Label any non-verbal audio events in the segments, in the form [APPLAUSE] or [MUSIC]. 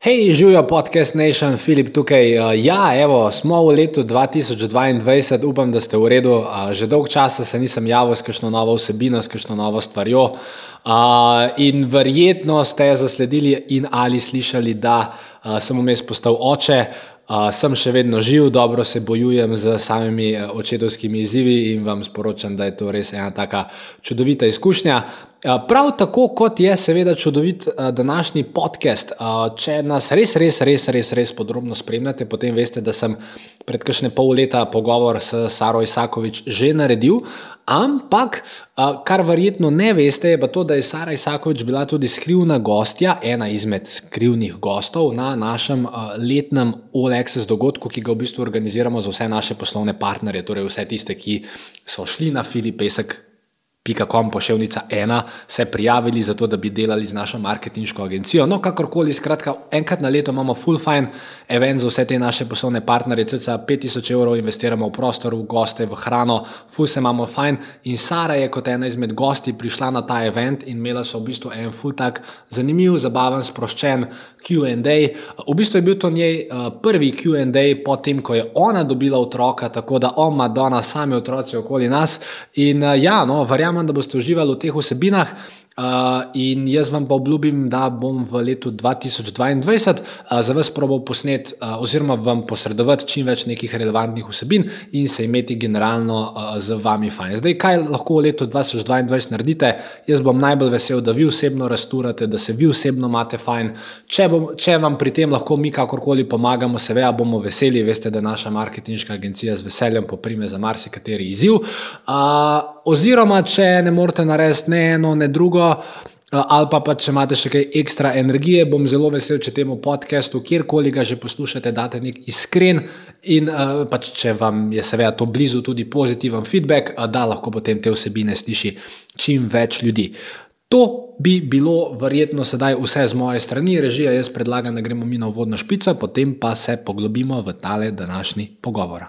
Hej, živijo podcast Nation, Filip tukaj. Ja, evo, smo v letu 2022, upam, da ste v redu. Že dolgo časa se nisem javil s kakšno novo vsebino, s kakšno novo stvarjo. In verjetno ste zasledili in ali slišali, da sem vmes postal oče. Uh, sem še vedno živ, dobro se bojujem z samimi očetovskimi izzivi in vam sporočam, da je to res ena tako čudovita izkušnja. Uh, prav tako kot je seveda čudovit uh, današnji podcast. Uh, če nas res, res, res, res, res podrobno spremljate, potem veste, da sem pred kakšne pol leta pogovor s Saro Isakovič že naredil. Ampak, uh, kar verjetno ne veste, je pa to, da je Sara Isakovič bila tudi skrivna gostja, ena izmed skrivnih gostov na našem letnem OLE. Access dogodku, ki ga v bistvu organiziramo za vse naše poslovne partnerje, torej vse tiste, ki so šli na filipesek. .com pošiljka ena, se prijavili za to, da bi delali z našo marketinško agencijo. No, kakorkoli, skratka, enkrat na leto imamo full fine event za vse te naše poslovne partnerje, cca 5000 evrov investiramo v prostor, v goste, v hrano, full se imamo fine. In Sara je kot ena izmed gosti prišla na ta event in imela so v bistvu en full tak zanimiv, zabaven, sproščen QA. V bistvu je bil to njej uh, prvi QA, potem ko je ona dobila otroka, tako da on, Madonna, sami otroci okoli nas. In uh, ja, no, verjamem, da boste uživali v teh vsebinah. Uh, in jaz vam pa obljubim, da bom v letu 2022 uh, za vas probal posnet, uh, oziroma vam posredovati čim več nekih relevantnih vsebin in se imeti generalno uh, z vami fajn. Zdaj, kaj lahko v letu 2022 naredite? Jaz bom najbolj vesel, da vi osebno rasturate, da se vi osebno imate fajn. Če, bom, če vam pri tem lahko mi kakorkoli pomagamo, seveda bomo veseli. Veste, da naša marketinška agencija z veseljem poprime za marsikateri izziv. Uh, oziroma, če ne morete narediti ne eno, ne drugo. Eh, ali pa, pa če imate še kaj ekstra energije, bom zelo vesel, če temu podkastu, kjerkoli ga že poslušate, date nek iskren in uh, pač, če vam je seveda to blizu, tudi pozitiven feedback, uh, da lahko potem te vsebine sliši čim več ljudi. To bi bilo verjetno sedaj vse z moje strani, režija. Jaz predlagam, da gremo mi na vodno špico, potem pa se poglobimo v tale današnji pogovor.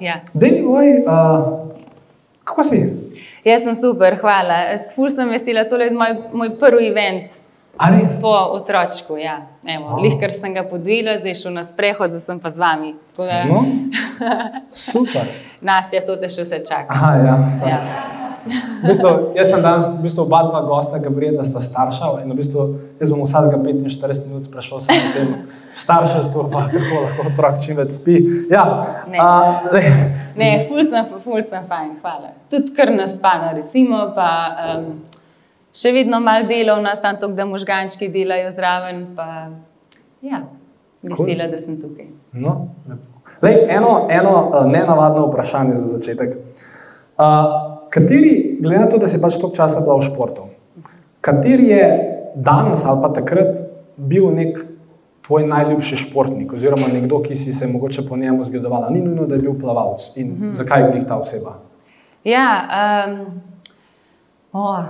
ja. dej, oj, uh, kako si? Jaz sem super, hvala. Ful sem vesela, to je moj, moj prvi event. Po otročku, ja. Evo, oh. Ker sem ga podvila, zdaj šel na sprehod, zdaj sem pa z vami. Da... No, [LAUGHS] super. Nastja, to te še vse čaka. Aha, ja. ja. V bistvu, jaz sem danes v bistvu oba dva gosta, Gabriela, sta starša. In v bistvu, jaz bom vsakega 45 minut sprašal o tem starševstvu, pa kako lahko otrok čim več spi. Ja, ne, uh, ne ful sem, ful sem fajn, hvala. Tudi kar nas spana, recimo. Pa, um, še vedno malo delovna, samo to, da možgančki delajo zraven. Pa, ja, vesela, cool. da sem tukaj. No, Lej, eno eno uh, nenavadno vprašanje za začetek. Uh, kateri, glede na to, da si pač toliko časa bila v športu, kateri je danes ali pa takrat bil nek tvoj najljubši športnik, oziroma nekdo, ki si se mogoče po njemu zgledovala, ni nujno, da je bil plavalec in mm -hmm. zakaj je bil ta oseba? Ja, um... Oh,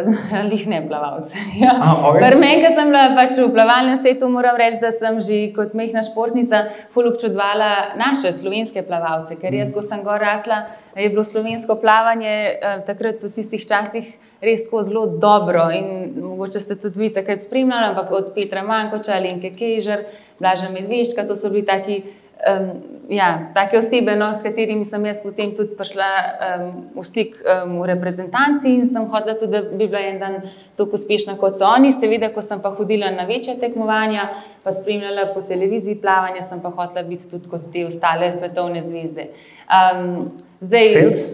[LAUGHS] lih ne plavalce. [LAUGHS] Ja. Okay. Meni, ki sem bila pač v plavalnem svetu, moram reči, da sem že kot mehna športnica občudovala naše slovenske plavalce. Ker jaz, ko sem gor rasla, je bilo slovensko plavanje eh, takrat v tistih časih res tako zelo dobro. In mogoče ste tudi vi takrat spremljali, ampak od Petra Mankoča, Lenke Kežer, Blaža Medveška, to so bili taki. Um, ja, take osebe, no, s katerimi sem jaz potem tudi prišla um, v stik um, v reprezentanci in sem hodila tudi, da bi bila en dan tako uspešna kot so oni. Seveda, ko sem pa hodila na večja tekmovanja, pa spremljala po televiziji plavanje, sem pa hodila biti tudi kot te ostale svetovne zvezde. Um, zdaj, Phelps?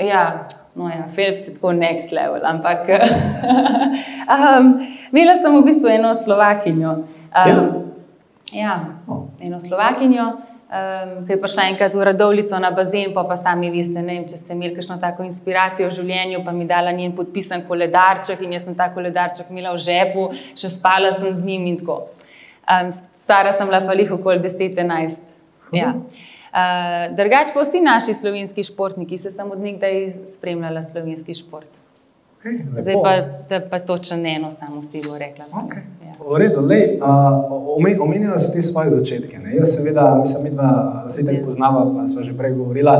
Ja, no ja, Phelps je tako next level, ampak [LAUGHS] um, imela sem v bistvu eno Slovakinjo. Um, ja, ja oh. eno Slovakinjo. Um, ki je prišla enkrat v Radovlico na bazen, pa, pa sami veste, vem, če ste imeli kakšno tako inspiracijo v življenju, pa mi dala njen podpisan koledarček in jaz sem ta koledarček imela v žepu, še spala sem z njim in tako. Um, stara sem bila pa jih okoli 10-11. Ja. Uh, Drugač pa vsi naši slovenski športniki, se sem od nekdaj spremljala slovenski šport. Okay, Zdaj pa, pa točno eno, samo si bo rekla. Okay. V redu, lej, uh, omenila si ti svoje začetke. Ne? Jaz, seveda, mislim, da se tako poznava, pa smo že prej govorila.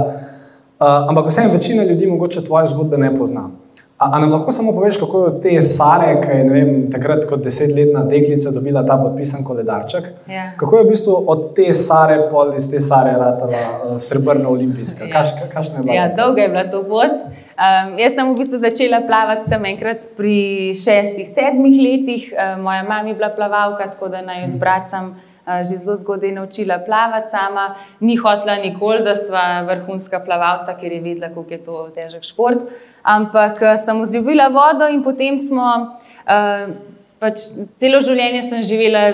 Uh, ampak vseeno, večina ljudi mogoče tvoje zgodbe ne pozna. A, a nam lahko samo poveš, kako je od te Sare, ki je vem, takrat kot desetletna deklica dobila ta podpisan koledarček? Ja. Kako je v bistvu od te Sare, pol iz te Sare, ratala uh, srebrna olimpijska? Ja. Kaš, kaš ja, dolga je bila to pot. Um, jaz sem v bistvu začela plavati tam enkrat pri šestih, sedmih letih. Um, moja mama je bila plavalka, tako da naj z bratom uh, že zelo zgodaj naučila plavati sama. Ni hotla nikoli, da sva vrhunska plavalca, ker je vedela, kako je to težek šport. Ampak uh, sem vzljubila vodo in potem smo, uh, pač celo življenje sem živela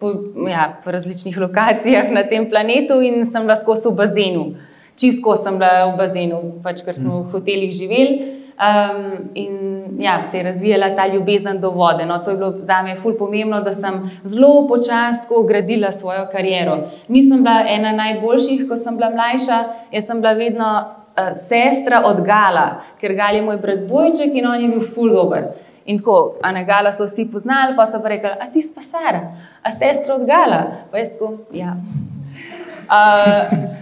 po, ja, po različnih lokacijah na tem planetu in sem lahko v bazenu čisto sem bila v bazenu, pač, ker smo v hotelih živeli. Um, in ja, se je razvijala ta ljubezen do vode. No, to je bilo za me fully pomembno, da sem zelo počasno gradila svojo kariero. Nisem bila ena najboljših, ko sem bila mlajša, jaz sem bila vedno uh, sestra od Gala, ker Gal je moj brat Bojček in on je bil fully dober. In tako, a na Gala so vsi poznali, pa so pa rekli, a ti si pa Sara, a sestra od Gala. Pa jaz tako, ja. Uh, [LAUGHS]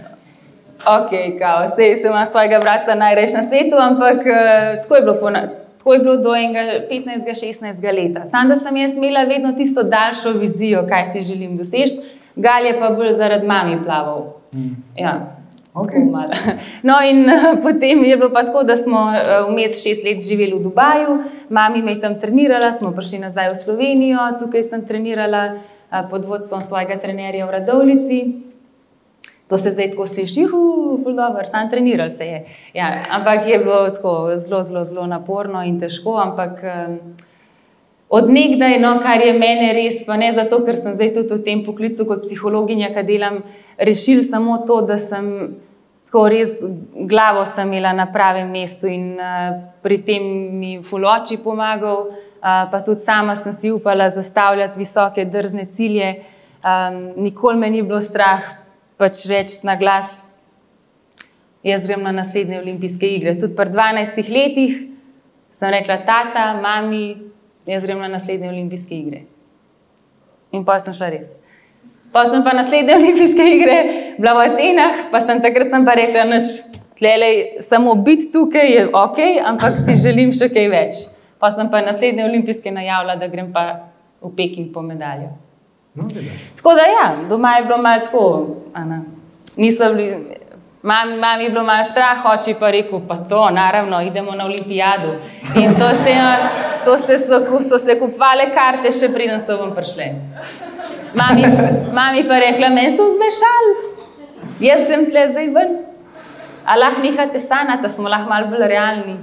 Ok, kao, sej sem imel svojega brata najreč na svetu, ampak uh, tako, je bilo pona, tako je bilo do 15-16 leta. Sam da sem jaz imela vedno tisto daljšo vizijo, kaj si želim doseči, gal je pa bolj zaradi mami plaval. Mm. Ja. Okay. No, in uh, potem je bilo pa tako, da smo uh, vmes šest let živeli v Dubaju, mami me je tam trenirala, smo prišli nazaj v Slovenijo, tukaj sem trenirala uh, pod vodstvom svojega trenerja v Radovlici. To se zdaj tako sliši, zelo dobro, sam treniral se je. Ja, ampak je bilo tako zelo, zelo, zelo naporno in težko. Ampak um, od nekdaj, no, kar je meni res, pa ne zato, ker sem zdaj tudi v tem poklicu kot psihologinja, ki delam, rešil samo to, da sem tako res glavo sem imela na pravem mestu in uh, pri tem mi fuloči pomagal, uh, pa tudi sama sem si upala zastavljati visoke, drzne cilje. Um, nikoli me ni bilo strah pač reči na glas, jaz grem na naslednje olimpijske igre. Tudi pri 12 letih sem rekla, tata, mami, jaz grem na naslednje olimpijske igre. In pa sem šla res. Pa sem pa naslednje olimpijske igre, bila v Atenah, pa sem takrat sem pa rekla, noč, tlelej, samo biti tukaj je ok, ampak si želim še kaj več. Pa sem pa naslednje olimpijske najavila, da grem pa v Peking po medaljo. No, tako da, ja, doma je bilo malo tako. Mami, mami je bilo malo strah, oči pa rekel, pa to, naravno, idemo na olimpijado. In to se, to se so, so se kupovale karte, še preden so vam prišle. Mami, mami pa rekla, meni so zmešali, jaz grem tle zdaj ven. A lahko nehate sanati, da smo lahko malo bolj realni.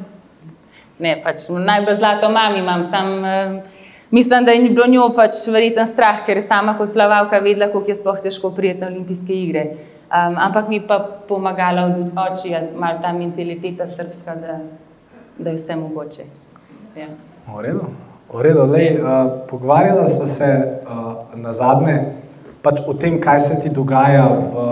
Ne, pač najbolj zlato mami imam, sam. Uh, Mislim, da je bilo njo pač verjeten strah, ker je sama kot plavalka vedela, kako je sploh težko prijeti na olimpijske igre. Um, ampak mi pa pomagala od oči, malo ta mentaliteta srpska, da, da je vse mogoče. Ja. V redu. V redu. Lej, uh, pogovarjala smo se uh, na zadnje pač o tem, kaj se ti dogaja v.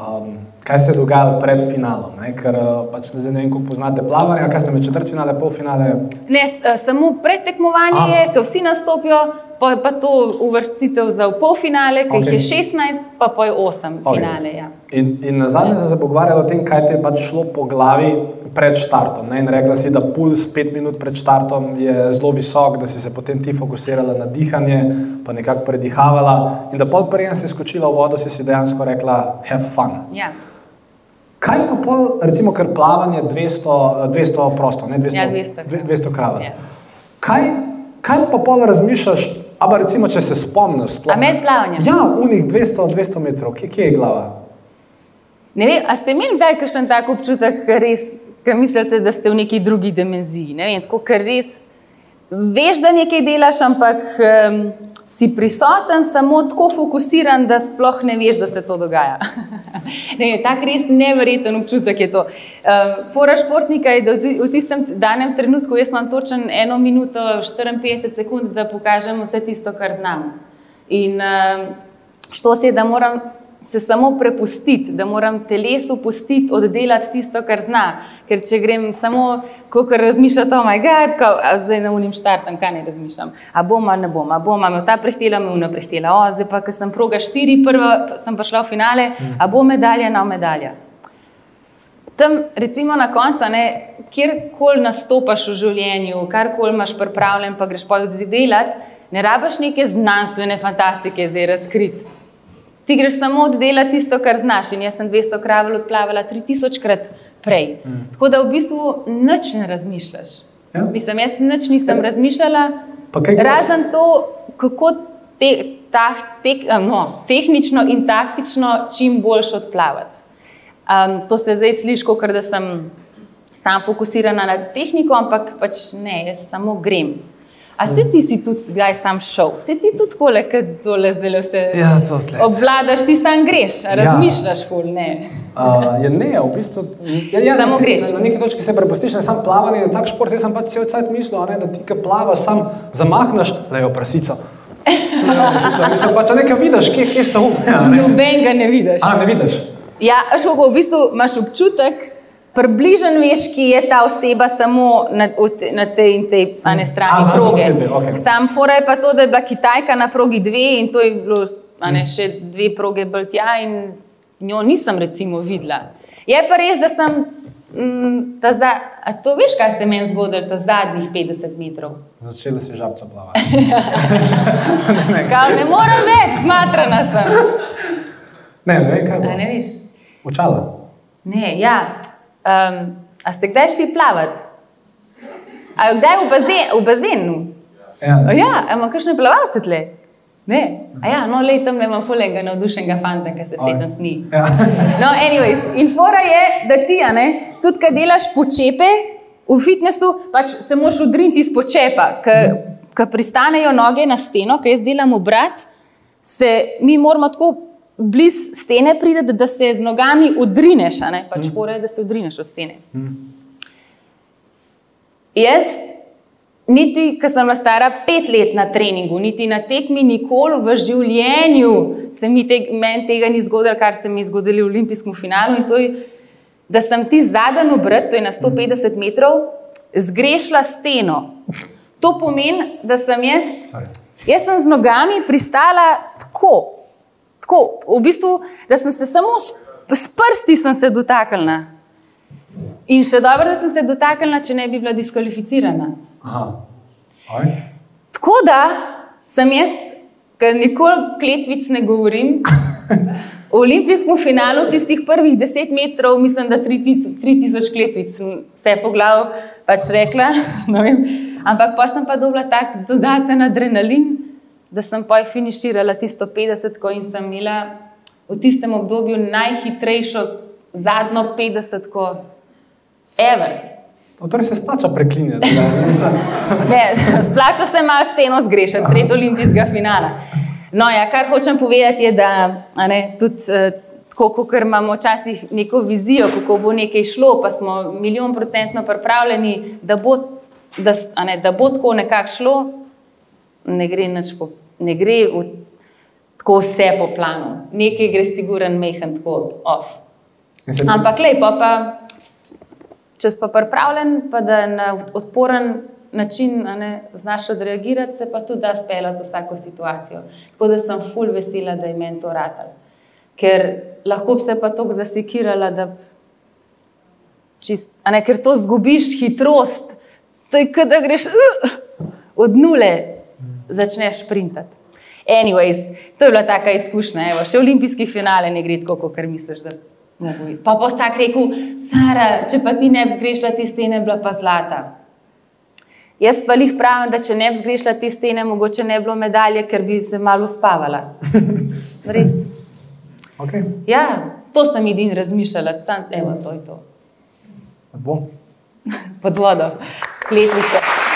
Um, kaj se je dogajalo pred finalom. Ne? Ker eh, pač ne, vem, kako poznate plavanje, kaj ste imeli četrt finale, pol finale. Ne, eh, samo pred tekmovanjem je, ko vsi nastopijo, pa je pa to uvrstitev za pol finale, ki okay. jih je 16, pa pa je 8 okay. finale. Ja. In, in na zadnje ja. se pogovarjali o tem, kaj te je pač šlo po glavi. Pred štartom. Ne? In rekla si, da puls pet minut pred štartom je zelo visok, da si se potem ti fokusirala na dihanje, pa nekako predihavala. In da pol prej si skočila v vodo, si si dejansko rekla, have fun. Ja. Kaj pa pol, recimo, ker plavanje 200, 200 prosto, ne 200, ja, 200, 200 krav. Ja. Kaj, kaj pa pol razmišljaš, a recimo, če se spomniš? Sploh, a med plavanjem? Ja, unih 200, 200 metrov, kje, kje je glava? Ne vem, a ste imeli kdaj kakšen tak občutek, ker res, ker mislite, da ste v neki drugi dimenziji, ne vem, tako, ker res veš, da nekaj delaš, ampak um, si prisoten, samo tako fokusiran, da sploh ne veš, da se to dogaja. [LAUGHS] ne, tak res neverjeten občutek je to. Uh, fora športnika je, da v tistem danem trenutku jaz imam točen eno minuto 54 sekund, da pokažem vse tisto, kar znam. In uh, što se je, da moram se samo prepustiti, da moram telesu pustiti oddelati tisto, kar zna. Ker če grem samo, ko razmišljam, oh, moj bog, ko, zdaj na unim štartam, kaj ne razmišljam. A bom, a ne bom, a bom, a me ta prehtela, me una prehtela. O, zdaj pa, ker sem proga štiri, prva sem pa šla v finale, a bo medalja na medalja. Tam, recimo na koncu, kjerkoli nastopaš v življenju, karkoli imaš pripravljen, pa greš pa tudi delati, ne rabiš neke znanstvene fantastike zdaj razkriti. Ti greš samo oddelati tisto, kar znaš. In jaz sem 200 kravel odplavala 3000 krat prej. Mm. Tako da v bistvu nič ne razmišljaš. Ja. Mislim, jaz nič nisem razmišljala, razen to, kako te, ta, te, no, tehnično in taktično čim boljš odplavati. Um, to se zdaj sliši, kot da sem sam fokusirana na tehniko, ampak pač ne, jaz samo grem. A se ti si tudi zdaj sam šel, se ti tudi tako le, da dole zdaj vse ja, obvladaš, ti sam greš, razmišljaš, ja. ful ne. Uh, ja, ne, v bistvu. Ja, ja, samo greš. Na, na neki točki se prepustiš, ne samo plavanje, tak šport. Jaz sem pač cel cel cel mislil, ne, da ti kaj plavaš, sam zamahneš, lejo prasico. [LAUGHS] Mislim, pa če nekaj vidiš, kje, kje so umne. Ja, Noben ga ne vidiš. A, ne vidiš. Ja, šlo, v bistvu imaš občutek, Približen veš, ki je ta oseba samo na, na tej in tej ane strani A, proge. Okay. Sam fora je pa to, da je bila Kitajka na progi dve in to je bilo ane, še dve proge bolj tja in njo nisem recimo videla. Je pa res, da sem. Mm, za, a to veš, kaj ste meni zgodili, ta zadnjih 50 metrov? Začela si žabca plavati. ne, [LAUGHS] ne morem več, zmatrana sem. Ne, ne, kaj bo. A ne veš? Učala. Ne, ja. Um, a ste kdaj šli plavati? A kdaj v, bazen, v bazenu? Ja, ja imamo kakšne plavalce tle? Ne. A ja, no, le tam imamo polega navdušenega fanta, ki se peta sni. Ja. No, anyways, in fora je, da ti, ne, tudi kad delaš počepe v fitnesu, pač se moraš udriniti iz počepa, ker pristanejo noge na steno, ker jaz delam obrat, se mi moramo tako bliz stene pride, da se z nogami udrineš, pač mm. fora je, da se udrineš od stene. Mm. Jaz, niti, ko sem bila stara pet let na treningu, niti na tekmi, nikoli v življenju se mi te, meni tega ni zgodilo, kar se mi je zgodilo v olimpijskem finalu. In to je, da sem ti zadnji obrat, to je na 150 metrov, zgrešila steno. To pomeni, da sem jaz, jaz sem z nogami pristala tako tako, v bistvu, da sem se samo s, s prsti dotaknila. In še dobro, da sem se dotaknila, če ne bi bila diskvalificirana. Tako da sem jaz, ker nikoli kletvic ne govorim. [LAUGHS] V olimpijskem finalu, tistih prvih deset metrov, mislim, da 3000 kletvic, vse po glavu, pač rekla. [LAUGHS] Ampak pa sem pa dobila tak dodaten adrenalin, da sem pa finiširala tisto 50, ko in sem imela v tistem obdobju najhitrejšo zadnjo 50, ko ever. Torej se splača preklinjati. ne, splača se malo steno zgrešiti, sred olimpijskega finala. No, ja, kar hočem povedati, je, da ne, tudi eh, tako, kot imamo včasih neko vizijo, kako bo nekaj šlo, pa smo milijon procentno pripravljeni, da bo, da, ne, da bo tako nekako šlo, ne gre po ne gre v, tako vse po planu, nekaj gre, siguren, mehen, tako off. Ampak lepo pa, če si pa pripravljen, pa da na odporen način ne, znaš odreagirati, se pa tudi da speljati vsako situacijo. Tako da sem full vesela, da je meni to ratal. Ker lahko bi se pa tako zasekirala, da čist, ne, ker to zgubiš hitrost. To je, da greš uh, od nule začneš sprintati. Anyways, to je bila taka izkušnja. Evo, še olimpijski finale ne gre tako, kot misliš. Pa pa vsak rekel, Sara, če pa ti ne bi zgrešila te stene, bila pa zlata. Jaz pa jih pravim, da če ne bi zgrešila te stene, mogoče ne bi bilo medalje, ker bi se malo spavala. [LAUGHS] Res. Okay. Ja, to sem edin razmišljala, sam, evo, to je to. [LAUGHS] Pod vodo, kletvice.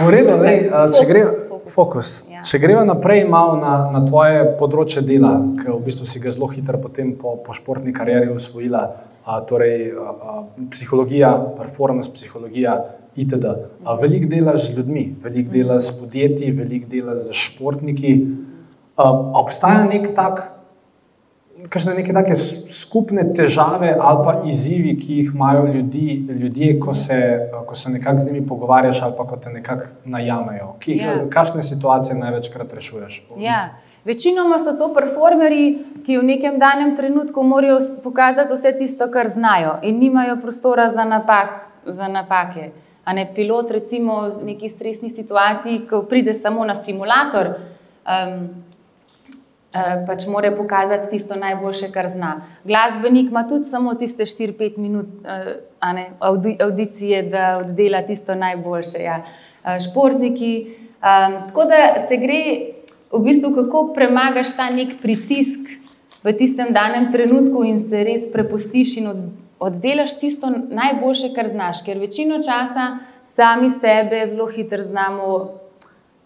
V redu, lej, če gremo fokus. Ja. Če gremo naprej na, na tvoje področje dela, ki v bistvu si ga zelo hitro potem po, po športni karieri usvojila, a, torej a, a, psihologija, performance psihologija. Itd. Veliko delaš z ljudmi, veliko delaš s podjetji, veliko delaš z športniki. Obstaja nek tak kakšne neke take skupne težave ali pa izzivi, ki jih imajo ljudi, ljudje, ko se, ko se nekako z njimi pogovarjaš ali pa ko te nekako najamejo. Ki, ja. Kakšne situacije največkrat rešuješ? Ja. Večinoma so to performerji, ki v nekem danem trenutku morajo pokazati vse tisto, kar znajo, in nimajo prostora za, napak, za napake. A ne pilot, recimo, v neki stresni situaciji, ko pride samo na simulator. Um, pač mora pokazati tisto najboljše, kar zna. Glasbenik ima tudi samo tiste 4-5 minut uh, ne, audi, audicije, da oddela tisto najboljše. Ja. Uh, športniki. Um, tako da se gre v bistvu, kako premagaš ta nek pritisk v tistem danem trenutku in se res prepustiš in od, oddelaš tisto najboljše, kar znaš. Ker večino časa sami sebe zelo hitro znamo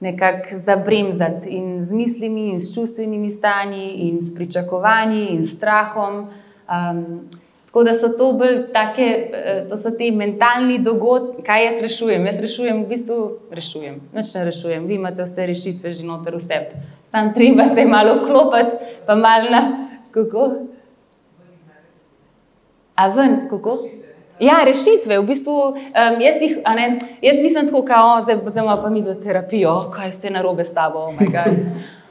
nekako zabremzati in z mislimi, in s čustvenimi stanji, in s pričakovanji, in s strahom. Um, tako da so to bolj take, eh, to so ti mentalni dogodki, kaj jaz rešujem. Jaz rešujem, v bistvu rešujem, noč ne rešujem, vi imate vse rešitve že noter vse. Sam treba se malo klopiti, pa malo na kako. A ven, kako? Ja, rešitve. V bistvu, um, jaz, jih, ne, jaz nisem tako, kot zdaj pa mi do terapije, oh, kaj vse narobe s tabo. Oh,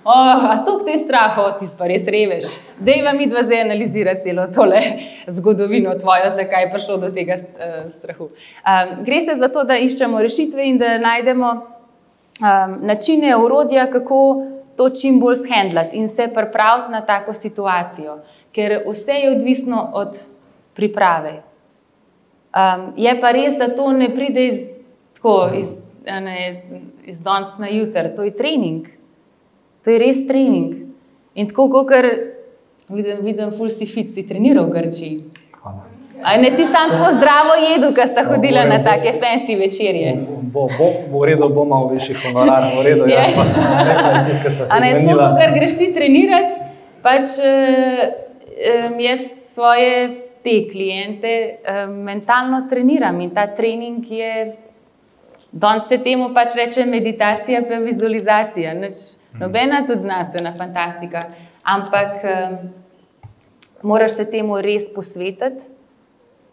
oh, [LAUGHS] a to te straho, ti pa res reveš. Dej vam mi dva zdaj analizirati celo tole [LAUGHS] zgodovino tvojo, zakaj je prišlo do tega uh, strahu. Um, gre se za to, da iščemo rešitve in da najdemo um, načine, urodja, kako to čim bolj shendlati in se pripraviti na tako situacijo. Ker vse je odvisno od priprave. Um, je pa res, da to ne pride iz, tako, iz, ne, iz danes na jutr, to je trening. To je res trening. In tako, kot vidim, vidim fulsi fit, si treniral v Grčiji. Ali ne ti sam tako zdravo jedu, ko sta hodila na take fancy večerje? Bo, bo, bo v redu, bomo v višjih honorarjih, v redu. Ja, ja. [LAUGHS] ne, tako, ker greš ti trenirati, pač um, jaz svoje te klijente um, mentalno treniram in ta trening je, danes se temu pač reče meditacija, pa vizualizacija. Neč, nobena tudi znanstvena fantastika, ampak um, moraš se temu res posvetiti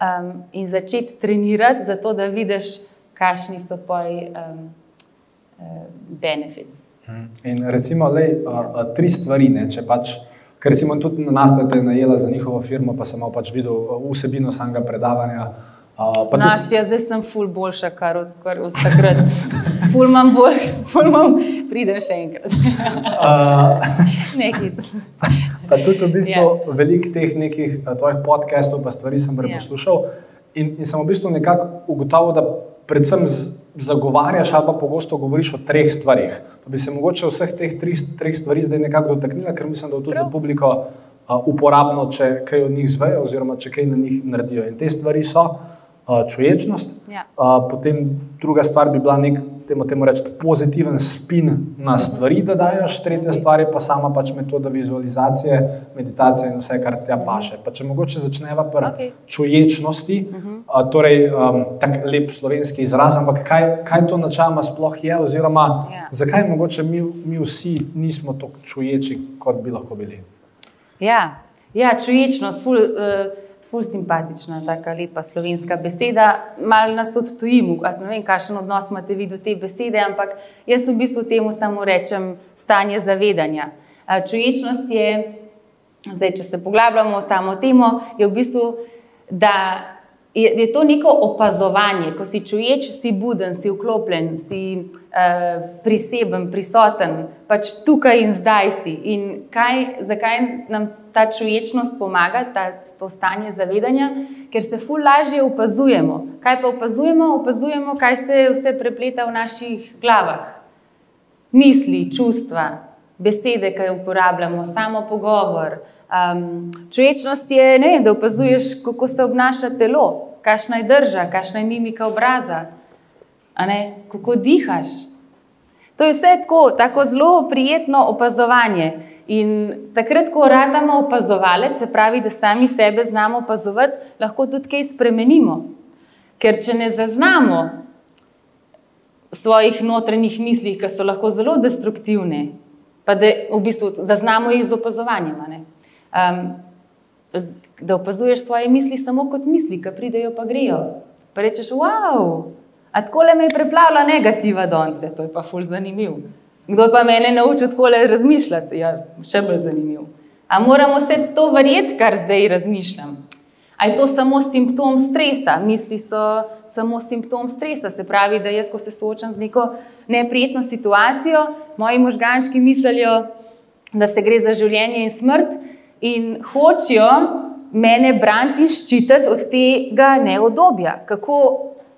um, in začeti trenirati, zato da vidiš, kakšni so poji um, uh, benefits. In recimo, le tri stvari, ne, če pač. Ker recimo tudi na nas je najela za njihovo firmo, pa sem pač videl uh, vsebino samega predavanja. Uh, Nastja, tudi... zdaj sem ful boljša, kar od, kar od takrat. Ful imam boljš, ful imam, pridem še enkrat. uh, [LAUGHS] Nekaj. pa tudi v bistvu yeah. veliko teh nekih uh, tvojih podcastov, pa stvari sem preposlušal yeah. in, in sem v bistvu nekako ugotovil, da predvsem zagovarjaš ali pa pogosto govoriš o treh stvarih. Pa bi se mogoče vseh teh tri, treh stvari zdaj nekako dotaknila, ker mislim, da je tudi Prav. za publiko uh, uporabno, če kaj od njih zvejo, oziroma če kaj na njih naredijo. In te stvari so uh, čuječnost, ja. uh, potem druga stvar bi bila nek temu, temu reči, pozitiven spin na stvari, da daš, tretja stvar je pa sama pač metoda vizualizacije, meditacije in vse, kar ti paše. Pa če mogoče začneva pri okay. čuječnosti, uh -huh. uh, torej um, tako lep slovenski izraz, ampak kaj, kaj to načeloma sploh je, oziroma yeah. Ja. zakaj mogoče mi, mi vsi nismo tako čuječi, kot bi lahko bili. Ja, ja čuječnost. Ful, uh, ful simpatična, tako lepa slovenska beseda. Mal nas tudi tujimo, ne vem, kakšen odnos imate vi do te besede, ampak jaz v bistvu temu samo rečem stanje zavedanja. Čuječnost je, zdaj, če se poglabljamo v samo temo, je v bistvu, da je, je to neko opazovanje, ko si čuječ, si buden, si vklopljen, si uh, priseben, prisoten, pač tukaj in zdaj si. In kaj, zakaj nam ta čuječnost pomaga, ta, to stanje zavedanja? Ker se ful lažje opazujemo. Kaj pa opazujemo? Opazujemo, kaj se vse prepleta v naših glavah. Misli, čustva, besede, ki jih uporabljamo, samo pogovor. Um, čuječnost je, vem, da opazuješ, kako se obnaša telo, kakšna je drža, kakšna je mimika obraza. kako dihaš. To je vse tako, tako zelo prijetno opazovanje. In takrat, ko radimo opazovalec, se pravi, da sami sebe znamo opazovati, lahko tudi kaj spremenimo. Ker če ne zaznamo svojih notranjih misli, ki so lahko zelo destruktivne, pa da v bistvu zaznamo jih z opazovanjem. Um, da opazuješ svoje misli samo kot misli, ki pridejo, pa grejo. Pa rečeš, wow, tako le me je preplavila negativa danes, to je pa ful zanimiv. Kdo pa me je naučil tako le razmišljati, ja, še bolj zanimiv. A moramo vse to verjeti, kar zdaj razmišljam? A je to samo simptom stresa? Misli so samo simptom stresa, se pravi, da jaz, ko se soočam z neko neprijetno situacijo, moji možgančki mislijo, da se gre za življenje in smrt in hočejo mene braniti in ščititi od tega neodobja. Kako,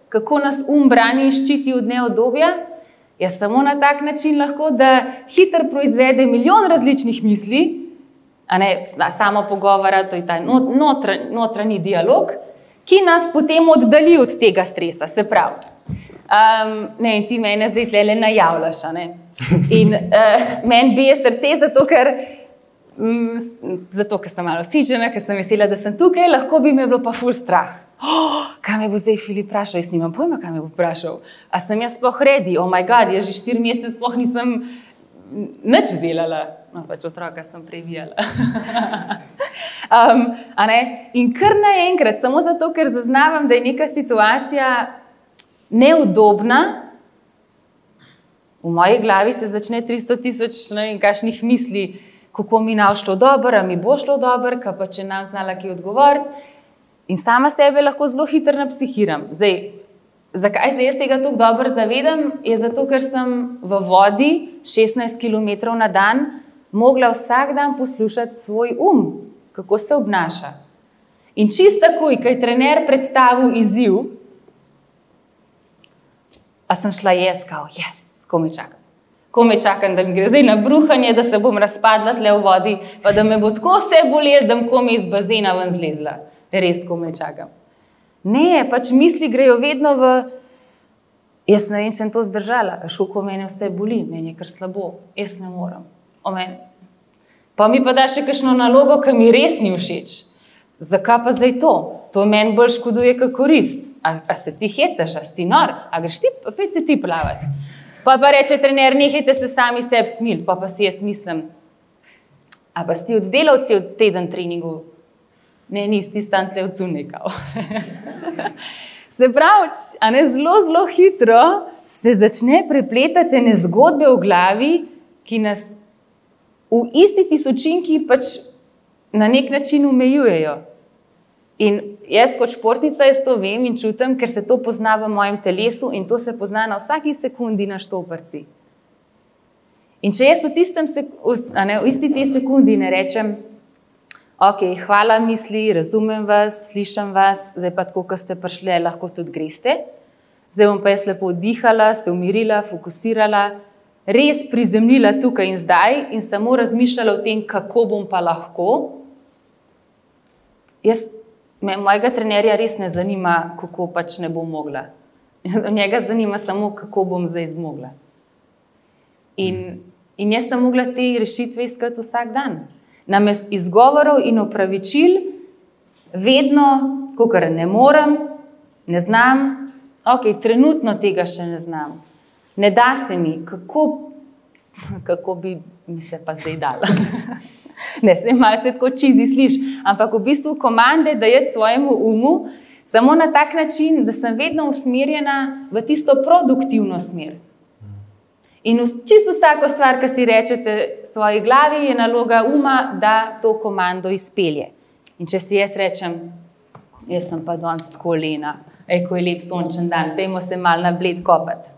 kako nas um brani in ščiti od neodobja? Ja, samo na tak način lahko, da hitro proizvede milijon različnih misli, ne samo pogovora, to je ta notra, notranji dialog, ki nas potem oddalji od tega stresa. Se pravi, um, ne, ti mene zdaj le najavljaš. In uh, meni bije srce, zato ker zato, ker sem malo sižena, ker sem vesela, da sem tukaj, lahko bi me bilo pa ful strah. Oh, kaj me bo zdaj Filip vprašal? Jaz nimam pojma, kaj me bo vprašal. A sem jaz sploh redi? O oh moj bog, jaz že štiri mesece sploh nisem nič delala. No, pač otroka sem previjala. [LAUGHS] um, In kar naenkrat, samo zato, ker zaznavam, da je neka situacija neudobna, v moji glavi se začne 300 tisoč ne vem, kakšnih misli kako mi nam šlo dobro, a mi bo šlo dobro, kaj pa če nam znala ki odgovoriti. In sama sebe lahko zelo hitro napsihiram. Zdaj, zakaj se jaz tega tako dobro zavedam? Je zato, ker sem v vodi 16 km na dan mogla vsak dan poslušati svoj um, kako se obnaša. In čist takoj, ko je trener predstavil izziv, a sem šla jaz, kao, jaz, ko me čaka ko me čakam, da mi gre zdaj na bruhanje, da se bom razpadla tle v vodi, pa da me bo tako vse bolelo, da bom komi iz bazena ven zlezla. Res, ko me čakam. Ne, pač misli grejo vedno v. Jaz ne vem, če sem to zdržala, veš, kako me vse boli, meni je kar slabo, jaz ne morem. Pa mi pa da še kakšno nalogo, ki mi res ni všeč. Zakaj pa zdaj to? To meni bolj škoduje, kot korist. A, a se ti hecaš, a si ti nor, a greš ti, pa pejte ti plavati. Pa pa reče trener, nehajte se sami sebi smiliti, pa pa si jaz mislim. A pa si od delavci od teden treningu, ne, nisi tam tle od zunika. [LAUGHS] se pravi, a ne zelo, zelo hitro se začne prepletati ne zgodbe v glavi, ki nas v isti tisočinki pač na nek način omejujejo. In jaz, kot športnica, jaz to vem in čutim, ker se to pozna v mojem telesu in to se pozna na vsaki sekundi na štoprci. In če jaz v, tistem, ne, v isti tej sekundi ne rečem, ok, hvala misli, razumem vas, slišim vas, zdaj pa tako, kot ste prišli, lahko tudi greste. Zdaj bom pa jaz lepo dihala, se umirila, fokusirala, res prizemljila tukaj in zdaj in samo razmišljala o tem, kako bom pa lahko. Jaz Me, mojega trenerja res ne zanima, kako pač ne bom mogla. [LAUGHS] Njega zanima samo, kako bom zdaj zmogla. In, in jaz sem mogla te rešitve iskati vsak dan. Namest izgovorov in opravičil, vedno, ko kar ne morem, ne znam, ok, trenutno tega še ne znam. Ne da se mi, kako, kako bi mi se pa zdaj dala. [LAUGHS] [LAUGHS] ne, se malo se tako čizi sliš, ampak v bistvu komande dajeti svojemu umu samo na tak način, da sem vedno usmerjena v tisto produktivno smer. In čisto vsako stvar, ki si rečete v svoji glavi, je naloga uma, da to komando izpelje. In če si jaz rečem, jaz sem pa danes tako lena, eko je lep sončen dan, pejmo se mal na bled kopati.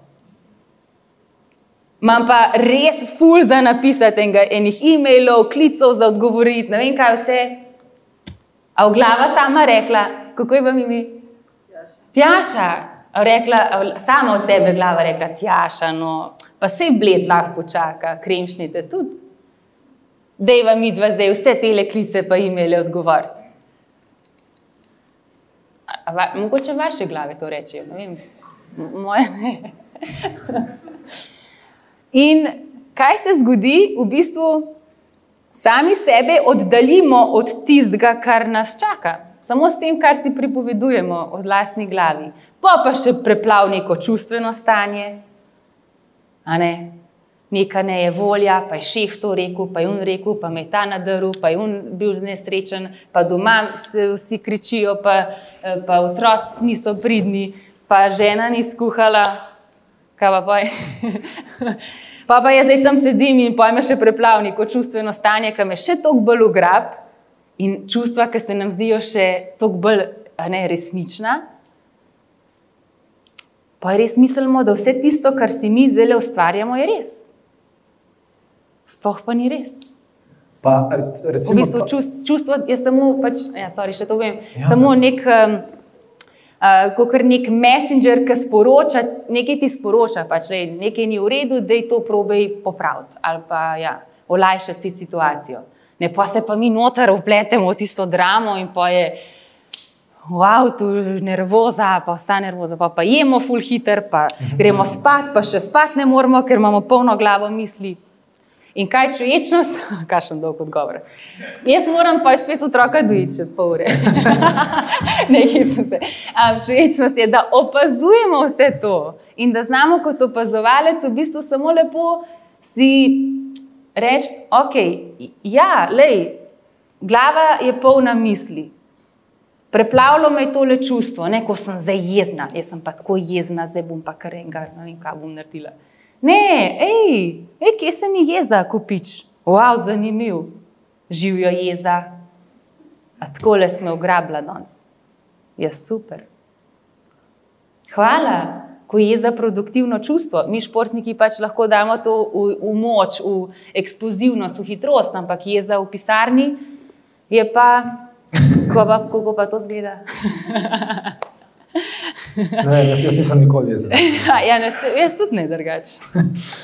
Imam pa res ful za napisati enega, enih e-mailov, klicov za odgovoriti, ne vem kaj vse. A v glava sama rekla, kako je vam ime? Tjaša. Rekla, sama od sebe glava rekla, tjaša, no, pa se bled lahko počaka, kremšnite tudi. Dej vam mi dva zdaj vse tele klice pa e-maile odgovoriti. Mogoče vaše glave to rečejo, ne vem. Moje ne. [LAUGHS] In kaj se zgodi, v bistvu sami sebe oddaljimo od tistega, kar nas čaka, samo s tem, kar si pripovedujemo od vlastni glavi. Pa pa še preplav neko čustveno stanje, ne? neka ne je volja, pa je šef to rekel, pa je on rekel, pa me je ta nadrl, pa je on bil nesrečen, pa doma vsi kričijo, pa, pa otroci niso pridni, pa žena ni skuhala, kaj pa pa [LAUGHS] je. Pa pa jaz zdaj tam sedim in pojme še preplavni, kot čustveno stanje, ki me še toliko bolj ugrab in čustva, ki se nam zdijo še toliko bolj ne, resnična. Pa res mislimo, da vse tisto, kar si mi zdaj ustvarjamo, je res. Sploh pa ni res. Pa, recimo, v bistvu, čustvo je samo, pač, ja, sorry, to vem, ja, samo nek. Um, uh, kot nek messenger, ki sporoča, nekaj ti sporoča, pač, da nekaj ni v redu, da je to probej popraviti ali pa ja, olajšati situacijo. Ne pa se pa mi noter upletemo v tisto dramo in pa je. Wow, tu je nervoza, pa vsta nervoza, pa, pa jemo full hiter, pa gremo spat, pa še spat ne moremo, ker imamo polno glavo misli. In kaj čuječnost? [LAUGHS] Kakšen dolg odgovor. Jaz moram pa spet otroka dojiti čez pol ure. [LAUGHS] Nekaj sem se. Čuječnost je, da opazujemo vse to in da znamo kot opazovalec v bistvu samo lepo si reči, ok, ja, lej, glava je polna misli. Preplavilo me je tole čustvo, ne, ko sem zdaj jezna, jaz sem pa tako jezna, zdaj bom pa kar enega, ne vem, kaj bom naredila. Ne, hej, ej, kje se mi jeza, kupič? Wow, zanimiv, živijo jeza. A tako le smo ugrabili danes. Je super. Hvala, ko je za produktivno čustvo. Mi, športniki, pač lahko damo to v, v moč, v eksplozivnost, v hitrost, ampak je za v pisarni, je pa, kako pa to zgleda. [LAUGHS] Ne, jaz, jaz nisem nikoli jezen. [LAUGHS] ja, ne, jaz tudi ne drugače.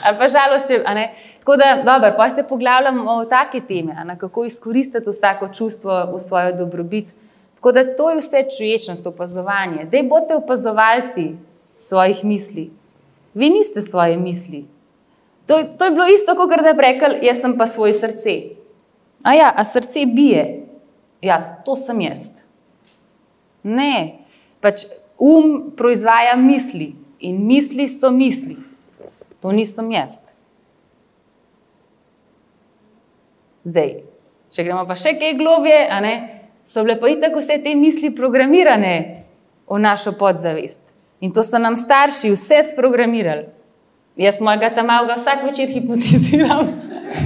Ali pa žalost, ne. Tako da, dobro, pa se poglavljamo o take teme, ne, kako izkoristiti vsako čustvo v svojo dobrobit. Tako da to je vse čuječnost, opazovanje. Dej bote opazovalci svojih misli. Vi niste svoje misli. To, to je bilo isto, kot da bi rekel, jaz sem pa svoje srce. A ja, a srce bije. Ja, to sem jaz. Ne, pač um proizvaja misli in misli so misli. To nisem jaz. Zdaj, če gremo pa še kaj globje, so bile pa itak vse te misli programirane v našo podzavest. In to so nam starši vse sprogramirali. Jaz mojega tam malega vsak večer hipnotiziram.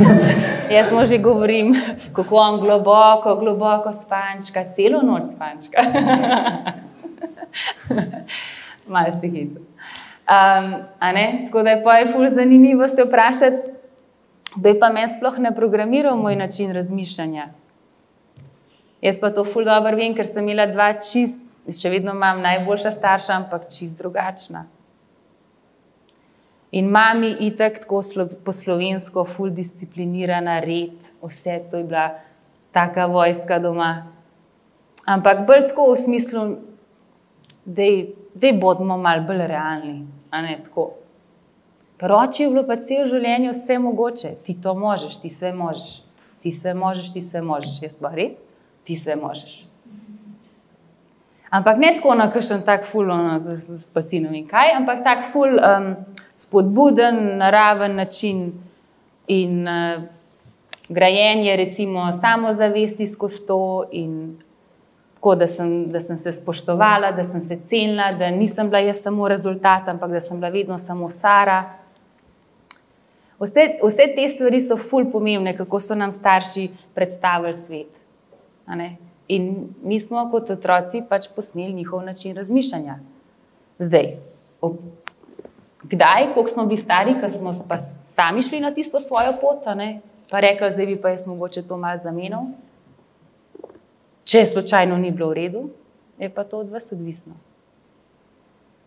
[LAUGHS] Jaz mu že govorim, kako on globoko, globoko spančka, celo noč spančka. [LAUGHS] [LAUGHS] Malo si hitro. Um, Tako da je pa je ful zanimivo se vprašati, da je pa meni sploh ne programiral moj način razmišljanja. Jaz pa to ful dobro vem, ker sem imela dva čist, še vedno imam najboljša starša, ampak čist drugačna. In mami itak tako po slovensko, ful disciplinirana, red, vse to je bila taka vojska doma. Ampak bolj tako v smislu, da bodimo malo bolj realni. Proči je bilo pa cel življenje vse mogoče, ti to možeš, ti vse možeš, ti vse možeš, ti vse možeš, jaz pa res, ti vse možeš. Ampak ne tako na kakšen tak ful, no, z, z patinom in kaj, ampak tak ful, um, spodbuden, naraven način in uh, grajenje, recimo, samozavesti skozi to in tako, da sem, da sem se spoštovala, da sem se cenila, da nisem bila jaz samo rezultat, ampak da sem bila vedno samo Sara. Vse, vse te stvari so fulj pomembne, kako so nam starši predstavili svet. In mi smo kot otroci pač posneli njihov način razmišljanja. Zdaj, ob, kdaj, koliko smo bili stari, ko smo pa sami šli na tisto svojo pot, pa rekli, zdaj bi pa jaz mogoče to malo zamenil. Če slučajno ni bilo v redu, je pa to od vas odvisno.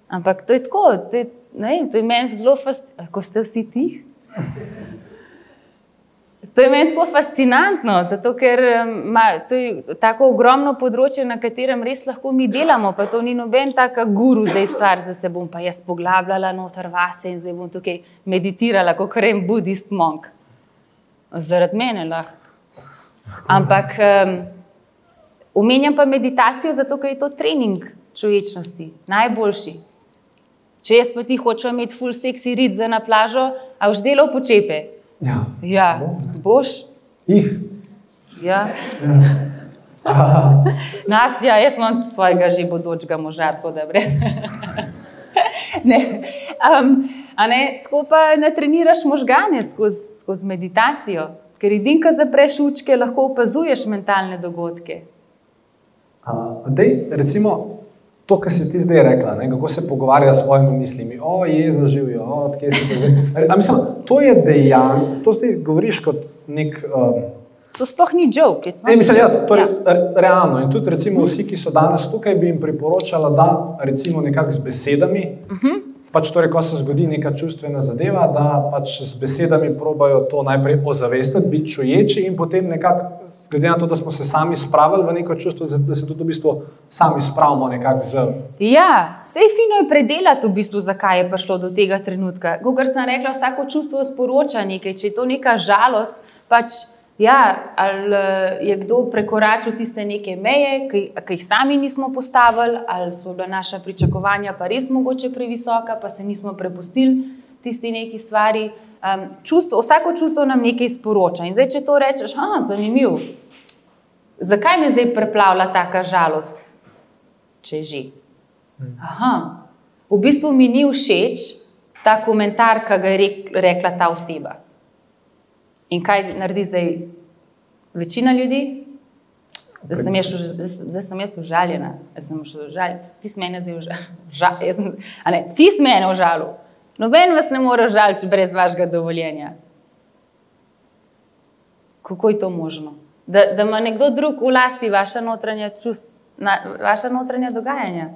Ampak to je tako, to je, ne, to je meni zelo fascinantno, ko ste vsi tiho. [LAUGHS] To je meni tako fascinantno, zato ker ima to tako ogromno področje, na katerem res lahko mi delamo. Pa to ni noben taka guru za stvar, da se bom pa jaz poglabljala noter vase in zdaj bom tukaj meditirala, kot rečem, budist monk. Zaradi mene lahko. Ampak um, omenjam pa meditacijo, zato ker je to trening človečnosti, najboljši. Če jaz pa ti hočem imeti full sexy rit za na plažo, a už delo počepe. Ja, Ja, boš. jih. Ja. [LAUGHS] Nastja, jaz imam svojega že bodočega moža, tako da brez. [LAUGHS] ne. Um, ne, tako pa ne treniraš možgane skozi skoz meditacijo, ker edin, ko zapreš učke, lahko opazuješ mentalne dogodke. Uh, dej, recimo, to, kar si ti zdaj rekla, ne, kako se pogovarja s svojimi mislimi, o, je zaživijo, o, odkje si to zdaj. Mislim, to je dejanje, to zdaj govoriš kot nek. Um, To sploh ni joke. Ne, mislim, ja, torej, Ja. re, realno. In tudi, recimo, vsi, ki so danes tukaj, bi jim priporočala, da recimo nekako z besedami, uh -huh. pač torej, ko se zgodi neka čustvena zadeva, da pač z besedami probajo to najprej ozavestiti, biti čuječi in potem nekako, glede na to, da smo se sami spravili v neko čustvo, da se tudi v bistvu sami spravimo nekako z. Ja, vse fino je predelati, v bistvu, zakaj je prišlo do tega trenutka. Kot sem rekla, vsako čustvo sporoča nekaj. Če je to neka žalost, pač ja, ali je kdo prekoračil tiste neke meje, ki, ki jih sami nismo postavili, ali so bila naša pričakovanja pa res mogoče previsoka, pa se nismo prepustili tisti neki stvari. Um, čustvo, vsako čustvo nam nekaj sporoča. In zdaj, če to rečeš, ah, zanimivo. Zakaj me zdaj preplavlja taka žalost, če že? Aha, v bistvu mi ni všeč ta komentar, ki ga je rek, rekla ta oseba. In kaj naredi zdaj večina ljudi? Zdaj sem jaz, zdaj sem jaz užaljena, jaz sem še užaljena. Ti si mene zdaj užalil. Ti si mene užalil. Noben vas ne more užaliti brez vašega dovoljenja. Kako je to možno? Da, da ima nekdo drug v lasti vaša notranja, čust, na, vaša notranja dogajanja.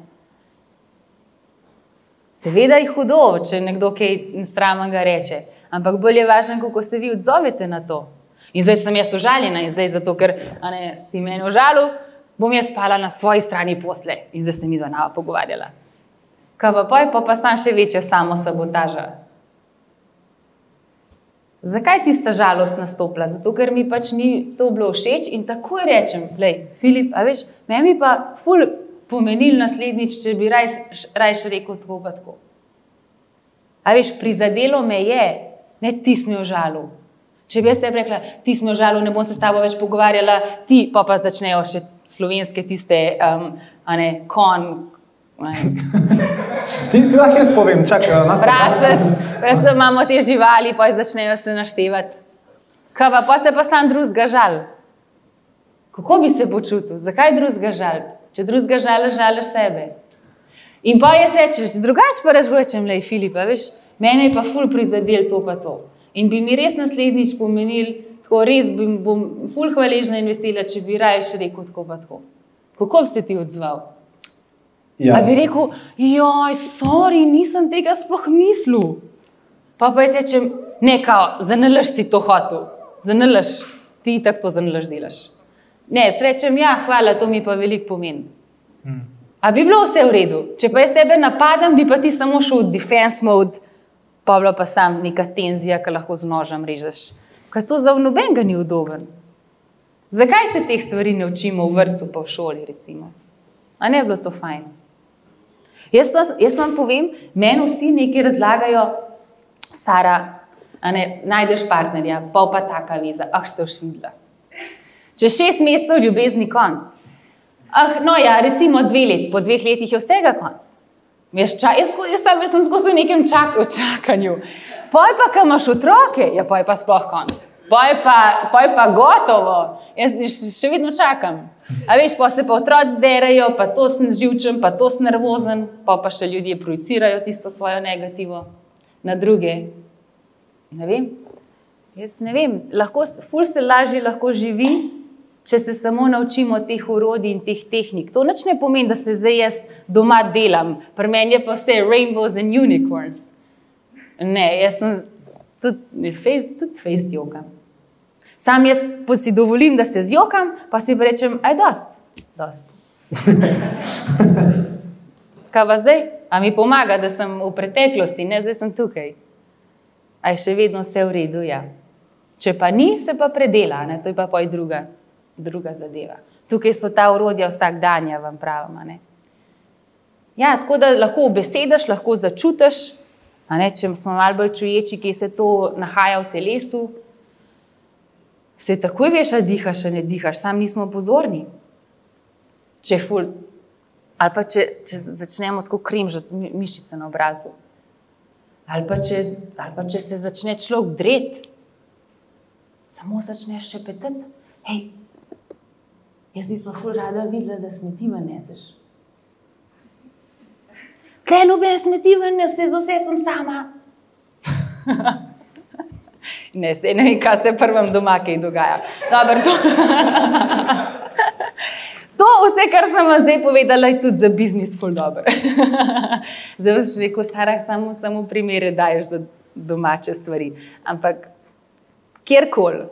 Seveda je hudo, če nekdo kaj sramnega reče, ampak bolj je važno, kako se vi odzovete na to. In zdaj sem jaz užaljena in zdaj zato, ker ne, si meni užalil, bom jaz spala na svoji strani posle in zdaj se mi dva pogovarjala. Kaj pa poj, pa pa sam še večja samo sabotaža. Zakaj tista žalost nastopila? Zato, ker mi pač ni to bilo všeč in takoj rečem, lej, Filip, a veš, meni pa ful pomenil naslednjič, če bi rajš, rajš rekel tako pa tako. A veš, prizadelo me je, ne ti si me užalil. Če bi jaz te rekla, ti si me užalil, ne bom se s tabo več pogovarjala, ti pa pa začnejo še slovenske tiste, um, a ne, kon, Ti, ti lahko jaz povem, čakaj, nas Prasec, predvsem imamo te živali, pa začnejo se naštevati. Kaj pa, pa se pa sam drugega žal. Kako bi se počutil? Zakaj drugega žal? Če drugega žališ, žališ sebe. In pa jaz rečem, drugače pa rečem, le Filipa, veš, mene je pa ful prizadel to pa to. In bi mi res naslednjič pomenil, tako res bom, bom ful hvaležna in vesela, če bi raje še rekel tako pa tako. Kako bi se ti odzval? Ja. A bi rekel, joj, sorry, nisem tega sploh mislil. Pa pa jaz rečem, ne, kao, zanalaš si to hotel, zanalaš, ti tako to zanalaš delaš. Ne, srečem, ja, hvala, to mi pa veliko pomeni. Hmm. A bi bilo vse v redu? Če pa jaz tebe napadam, bi pa ti samo šel v defense mode, pa bila pa sam neka tenzija, ki lahko z nožem režeš. Kaj to za nobenega ni udoben? Zakaj se teh stvari ne učimo v vrtu, pa v šoli, recimo? A ne bi bilo to fajn? Jaz, vas, jaz vam povem, meni vsi nekaj razlagajo, Sara, ne, najdeš partnerja, pa pa taka veza, ah, se ušvidla. Čez šest mesecev ljubezni konc. Ah, no ja, recimo dve leti, po dveh letih je vsega konc. Jaz, ča, jaz, jaz, jaz, jaz sem skozi v nekem čak, v čakanju. Poj pa, kam imaš otroke, ja, poj pa sploh konc. Poj pa, poj pa gotovo, jaz še, še vedno čakam. A veš, pa se pa otroci zderajo, pa to sem živčen, pa to sem nervozen, pa pa še ljudje projicirajo tisto svojo negativo na druge. Ne vem. Jaz ne vem, lahko, ful se lažje lahko živi, če se samo naučimo teh urodij in teh tehnik. To nič ne pomeni, da se zdaj jaz doma delam, pri meni je pa vse rainbows and unicorns. Ne, jaz sem tudi face, tudi face yoga. Sam jaz si dovolim, da se zjokam, pa si rečem, aj dost. dost. [LAUGHS] Kaj pa zdaj? A mi pomaga, da sem v preteklosti, ne zdaj sem tukaj. A je še vedno vse v redu? Ja. Če pa ni, se pa predela, ne? to je pa poj druga, druga zadeva. Tukaj so ta urodja vsak dan, ja vam pravim. Ja, tako da lahko besediš, lahko začutiš. Če smo malo bolj čuječi, ki se to nahaja v telesu, se takoj veš, da dihaš, ne dihaš, sam nismo pozorni. Če, ful, ali pa če, če začnemo tako krimžati mišice na obrazu, ali pa, če, ali pa če se začne človek dreti, samo začneš še petati. Hej, jaz bi pa ful rada videla, da smeti vneseš. Tle noben smeti vneseš, za vse sem sama. [LAUGHS] Ne, se ne vem, kaj se prvem doma kaj dogaja. Dobar, to. to vse, kar sem vam zdaj povedala, je tudi za biznis ful dobro. [LAUGHS] zdaj boš rekel, Sarah, samo, samo primere daješ za domače stvari. Ampak kjerkoli,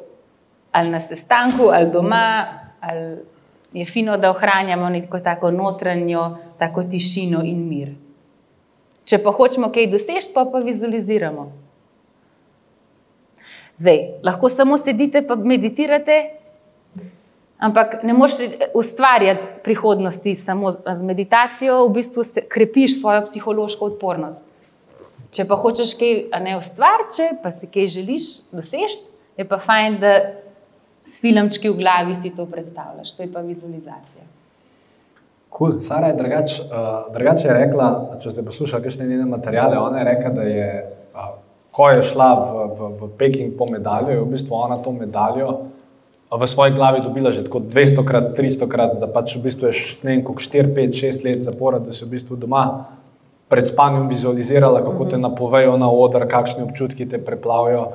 ali na sestanku, ali doma, ali je fino, da ohranjamo neko tako notranjo, tako tišino in mir. Če pa hočemo kaj doseči, pa pa vizualiziramo. Zdaj, lahko samo sedite in meditirate, ampak ne moreš ustvarjati prihodnosti samo z meditacijo, v bistvu krepiš svojo psihološko odpornost. Če pa hočeš kaj ne ustvariti, pa si kaj želiš doseči, je pa fajn, da s filmčki v glavi si to predstavljaš. To je pa vizualizacija. Cool. Sara je drugače uh, drugač rekla, če ste poslušali kakšne njene materijale, ona je rekla, da je uh, ko je šla v, v, v Peking po medaljo, je v bistvu ona to medaljo v svoji glavi dobila že tako 200 krat, 300 krat, da pač v bistvu je ne vem, koliko 4, 5, 6 let zapora, da se v bistvu doma pred spanjem vizualizirala, kako te mhm. napovejo na oder, kakšni občutki te preplavijo.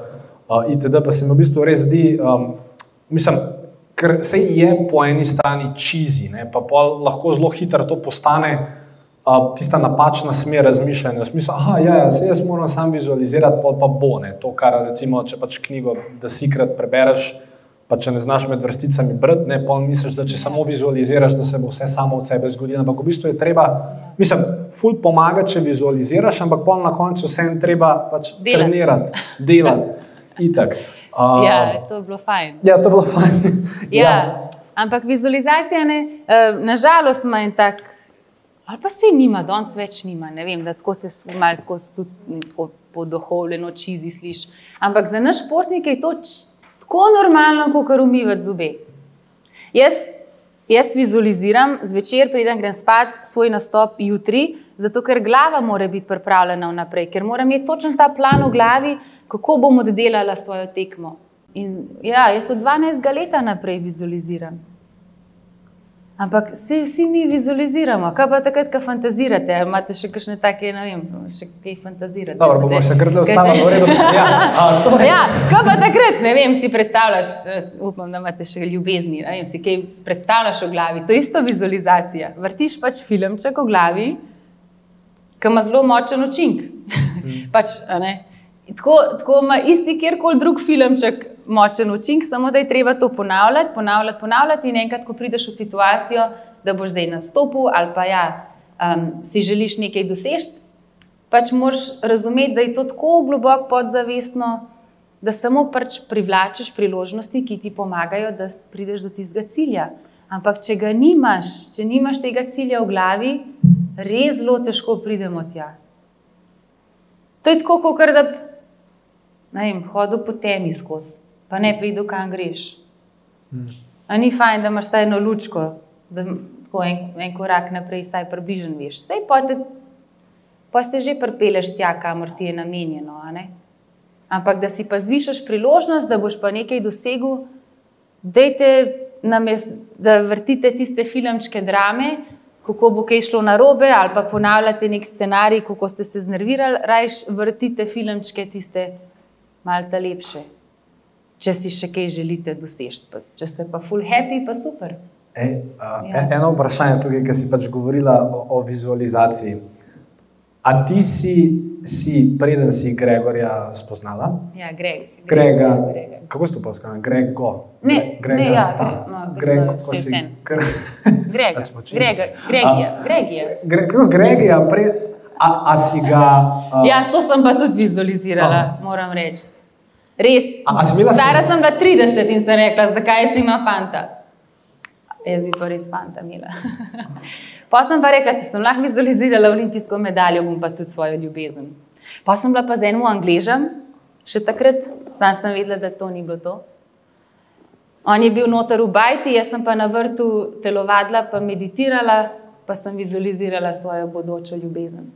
Uh, itd. pa se mi v bistvu res zdi, um, mislim, ker se je po eni strani čizi, pa lahko zelo hitro to postane tista napačna smer razmišljanja, v smislu, da ja, ja, se jaz moram sam vizualizirati, pa, pa bo ne. To, kar recimo, če pač knjigo, da si krat prebereš, pa če ne znaš med vrsticami brati, ne pa misliš, da če samo vizualiziraš, da se bo vse samo od sebe zgodilo. Ampak v bistvu je treba, mislim, ful pomaga, če vizualiziraš, ampak pol na koncu vse je treba pač delati. trenirati, delati. Itak. Uh, [LAUGHS] ja, to je bilo fajn. Ja, to je bilo fajn. ja. ja. Ampak vizualizacija, ne, uh, nažalost, ima en tak ali pa se nima, danes več nima. Ne vem, da tako se malo tako tako podohovljeno čizi sliši. Ampak za naš športnik je to tako normalno, kot kar umivati zube. Jaz, jaz vizualiziram zvečer, preden grem spat, svoj nastop jutri, zato ker glava mora biti pripravljena vnaprej, ker moram imeti točen ta plan v glavi, kako bom oddelala svojo tekmo. In ja, jaz od 12 let naprej vizualiziram. Ampak se vsi mi vizualiziramo, kaj pa takrat, ko fantazirate? Ali imate še kakšne take, ne vem, še kaj fantazirate? Dobro, bomo še kar ostali v redu. [LAUGHS] Ja, ja, kaj pa takrat, ne vem, si predstavljaš, eh, upam, da imate še ljubezni, ne vem, si kaj predstavljaš v glavi. To je isto vizualizacija. Vrtiš pač filmček v glavi, ki ima zelo močen učink. [LAUGHS] Hmm. pač, tako, tako ima isti kjerkoli drug filmček močen učinek, samo da je treba to ponavljati, ponavljati, ponavljati. In enkrat, ko prideš v situacijo, da boš zdaj nastopil ali pa ja, um, si želiš nekaj doseči, pač moraš razumeti, da je to tako globoko podzavestno, da samo pač privlačiš priložnosti, ki ti pomagajo, da prideš do tistega cilja. Ampak, če ga nimaš, če nimaš tega cilja v glavi, res zelo težko pridemo tja. To je tako, kot da bi hodil po temi skozi pa ne vidi, kam greš. Hmm. Ni fajn, da imaš eno lučko, da lahko en, en korak naprej, vsaj približen veš. Vse pa, te, pa se že pripeleš tja, kamor ti je namenjeno. Ampak da si pa zvišaš priložnost, da boš pa nekaj dosegel, dejte namest, da vrtite tiste filmčke drame. Kako bo kaj šlo na robe, ali pa ponavljate nek scenarij, kako ste se znervirali, rajš vrtite filmčke, tiste malce lepše če si še kaj želite doseči. Če ste pa full happy, pa super. E, a, ja. Eno vprašanje tukaj, ki si pač govorila o, o vizualizaciji. A ti si, si preden si Gregorja spoznala? Ja, Greg. Grega. Grega. Kako si to poskala? Grego. Ne, Grega, ne, ja, ta. Gre- no, Greg, Greg, kako vse si? vseeno. Gre- [LAUGHS] Grega, Pač počim. Grega, Gregija, Gregija. Gre, kako Gregija, pre, a, a si ga... A, Ja, to sem pa tudi vizualizirala, moram reči. Res. Stara se- sem bila 30 in sem rekla, zakaj jaz nimam fanta. Jaz bi pa res fanta imela. [LAUGHS] pa sem pa rekla, če sem lahko vizualizirala olimpijsko medaljo, bom pa tudi svojo ljubezen. Pa sem bila pa z enim Angležem, še takrat sam sem vedela, da to ni bilo to. On je bil noter v bajti, jaz sem pa na vrtu telovadila, pa meditirala, pa sem vizualizirala svojo bodočo ljubezen.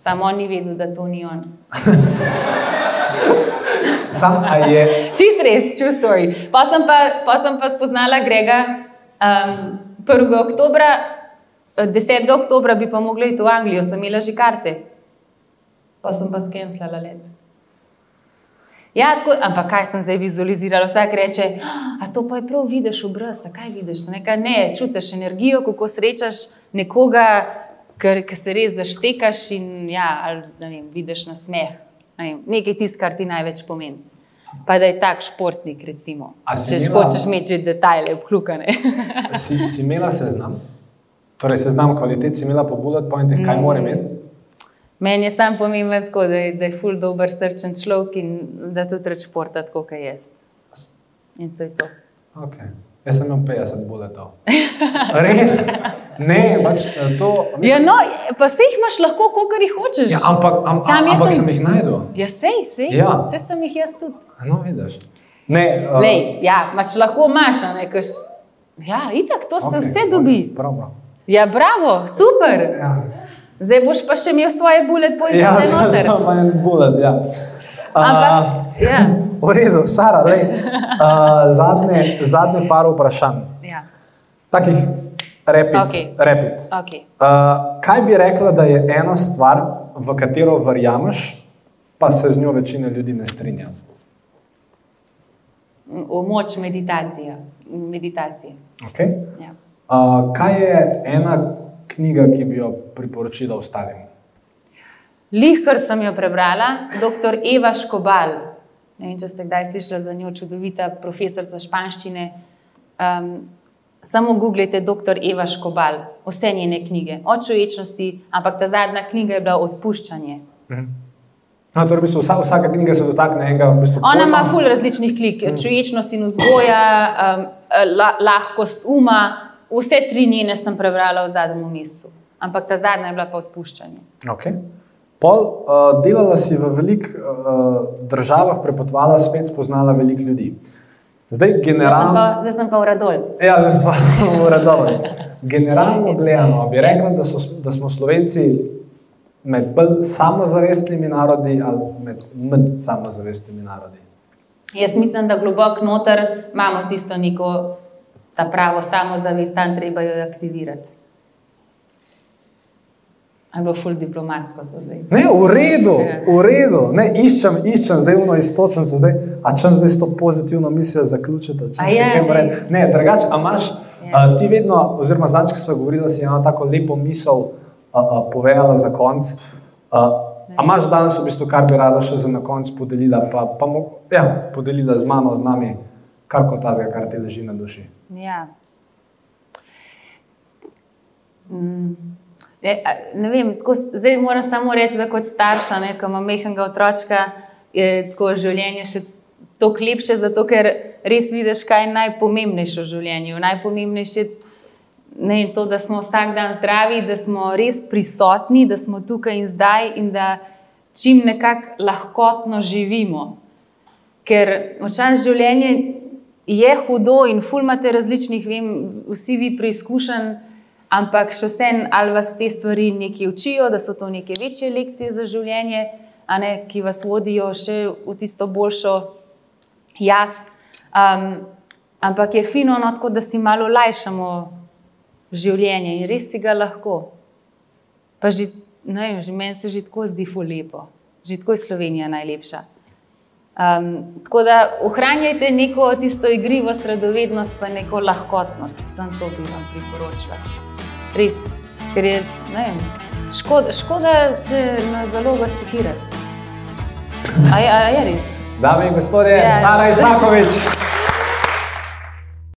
Samo on ni vedel, da to ni on. sam, je, Čist res, true story. Pa sem pa, pa, sem pa spoznala Grega um, 1. oktobra, eh, 10. oktobra bi pa mogla iti v Anglijo, sem imela že karte. Pa sem pa skenslala let. Ja, tako, ampak kaj sem zdaj vizualizirala? Vsak reče, a to pa je prav, vidiš obraz, kaj vidiš? Nekaj, ne, čutiš energijo, kako srečaš nekoga, ker ker se res zaštekaš in ja, ali, ne vem, vidiš na smeh. Ne vem, nekaj tisto, kar ti največ pomeni. Pa da je tak športnik, recimo. A Če imela- hočeš imeti že detajle, obklukane. si, si imela seznam? Torej, seznam kvalitet si imela po bullet pointih, kaj Mm. mora imeti? Meni je sam pomemben, tako, da, je, da je ful dober srčen človek in da tudi reč športa, tako kot jaz. In to je to. Okay. Jaz sem imel 50 bulletov. [LAUGHS] Res? Ne, pač eh, to. Ja, no, pa se jih imaš lahko, koliko jih hočeš. Ja, ampak am, Sam jaz ampak sem- sem jih najdel. Ja, sej, sej. Ja. Vse sem jih jaz tudi. No, vidiš. Ne, uh, Lej, ja, mač lahko imaš, a ne kaš. Ja, itak, to se okej, vse dobi. Prav, prav. Ja, bravo, super. Ja, Zdaj boš pa še imel svoje bullet pointe ja ja, noter. sem pa en bullet. Ja. Ampak, ja, V redu, Sara, lej, uh, [LAUGHS] zadnje, zadnje par vprašanj. ja, Takih rapid. Okej. rapid. ok. Uh, kaj bi rekla, da je ena stvar, v katero verjameš, pa se z njo večina ljudi ne strinja? V moč meditacije. meditacije. Okay? Ja. Uh, kaj je ena knjiga, ki bi jo priporočila ostalim? Lih, kar sem jo prebrala, dr. Eva Škobal. Ne vem, če ste kdaj slišali za njo, čudovita profesorica španščine. Um, samo googlite dr. Eva Škobal, vse njene knjige, od človečnosti, ampak ta zadnja knjiga je bila Odpuščanje. No, torej, v bistvu, vsa, vsaka knjiga se dotakne enega. V bistvu, Ona ima ful različnih klik, človečnost in vzgoja, um, la, lahkost uma, vse tri njene sem prebrala v zadnjem mesecu. Ampak ta zadnja je bila pa odpuščanje. Okay. Pol, uh, delala si v velikih uh, državah, prepotovala, spet spoznala veliko ljudi. Zdaj, Zdaj sem generalno. pa, zdaj sem pa v Radolcu. Ja, zdaj smo v Radovec. Generalno gledano, bi rekla, da, so, da smo Slovenci med bolj samozavestnimi narodi ali med manj samozavestnimi narodi. Jaz mislim, da globoko noter imamo tisto neko, ta pravo samozavest, tam treba jo aktivirati. Ali bilo ful diplomatsko to zdaj? Ne, v redu, Ja. v redu. Ne, iščem, iščem zdaj uno istočnico, zdaj, a čem zdaj s to pozitivno mislijo zaključiti? ja, kaj ne. reči? Ne, drugače, a imaš Ja. a, ti vedno, oziroma zadnjič, ko so govorili, si eno tako lepo misel a, a, povedala za konc. A, a imaš danes v bistvu, kar bi rada še za na konc podelila, pa, pa mo, ja, podelila z mano, z nami, kar kot tazga, kar ti leži na duši. Ja. Mm. Ne, ne vem, tako, zdaj moram samo reči, da kot starša, ne, ko imam mehkega otročka, je tako življenje še toliko lepše, zato ker res vidiš, kaj je najpomembnejše v življenju. Najpomembnejše ne, je to, da smo vsak dan zdravi, da smo res prisotni, da smo tukaj in zdaj in da čim nekako lahkotno živimo. Ker včasih življenje je hudo in ful imate različnih, vem, vsi vi preizkušenj, ampak še vsem ali vas te stvari nekaj učijo, da so to neke večje lekcije za življenje, ne, ki vas vodijo še v tisto boljšo jaz. Um, ampak je fino, no, tako, da si malo lajšamo življenje in res si ga lahko. Pa že, ne vem, že meni se že tako zdi lepo, že tako je Slovenija najlepša. Um, tako da ohranjajte neko tisto igrivost, radovednost, pa neko lahkotnost. Sam to bi vam priporočila. Res, ker je, ne vem, Škoda, škoda se na zalogo sekirati. A, a je res? Dame in gospodje, ja, Sara Isakovič.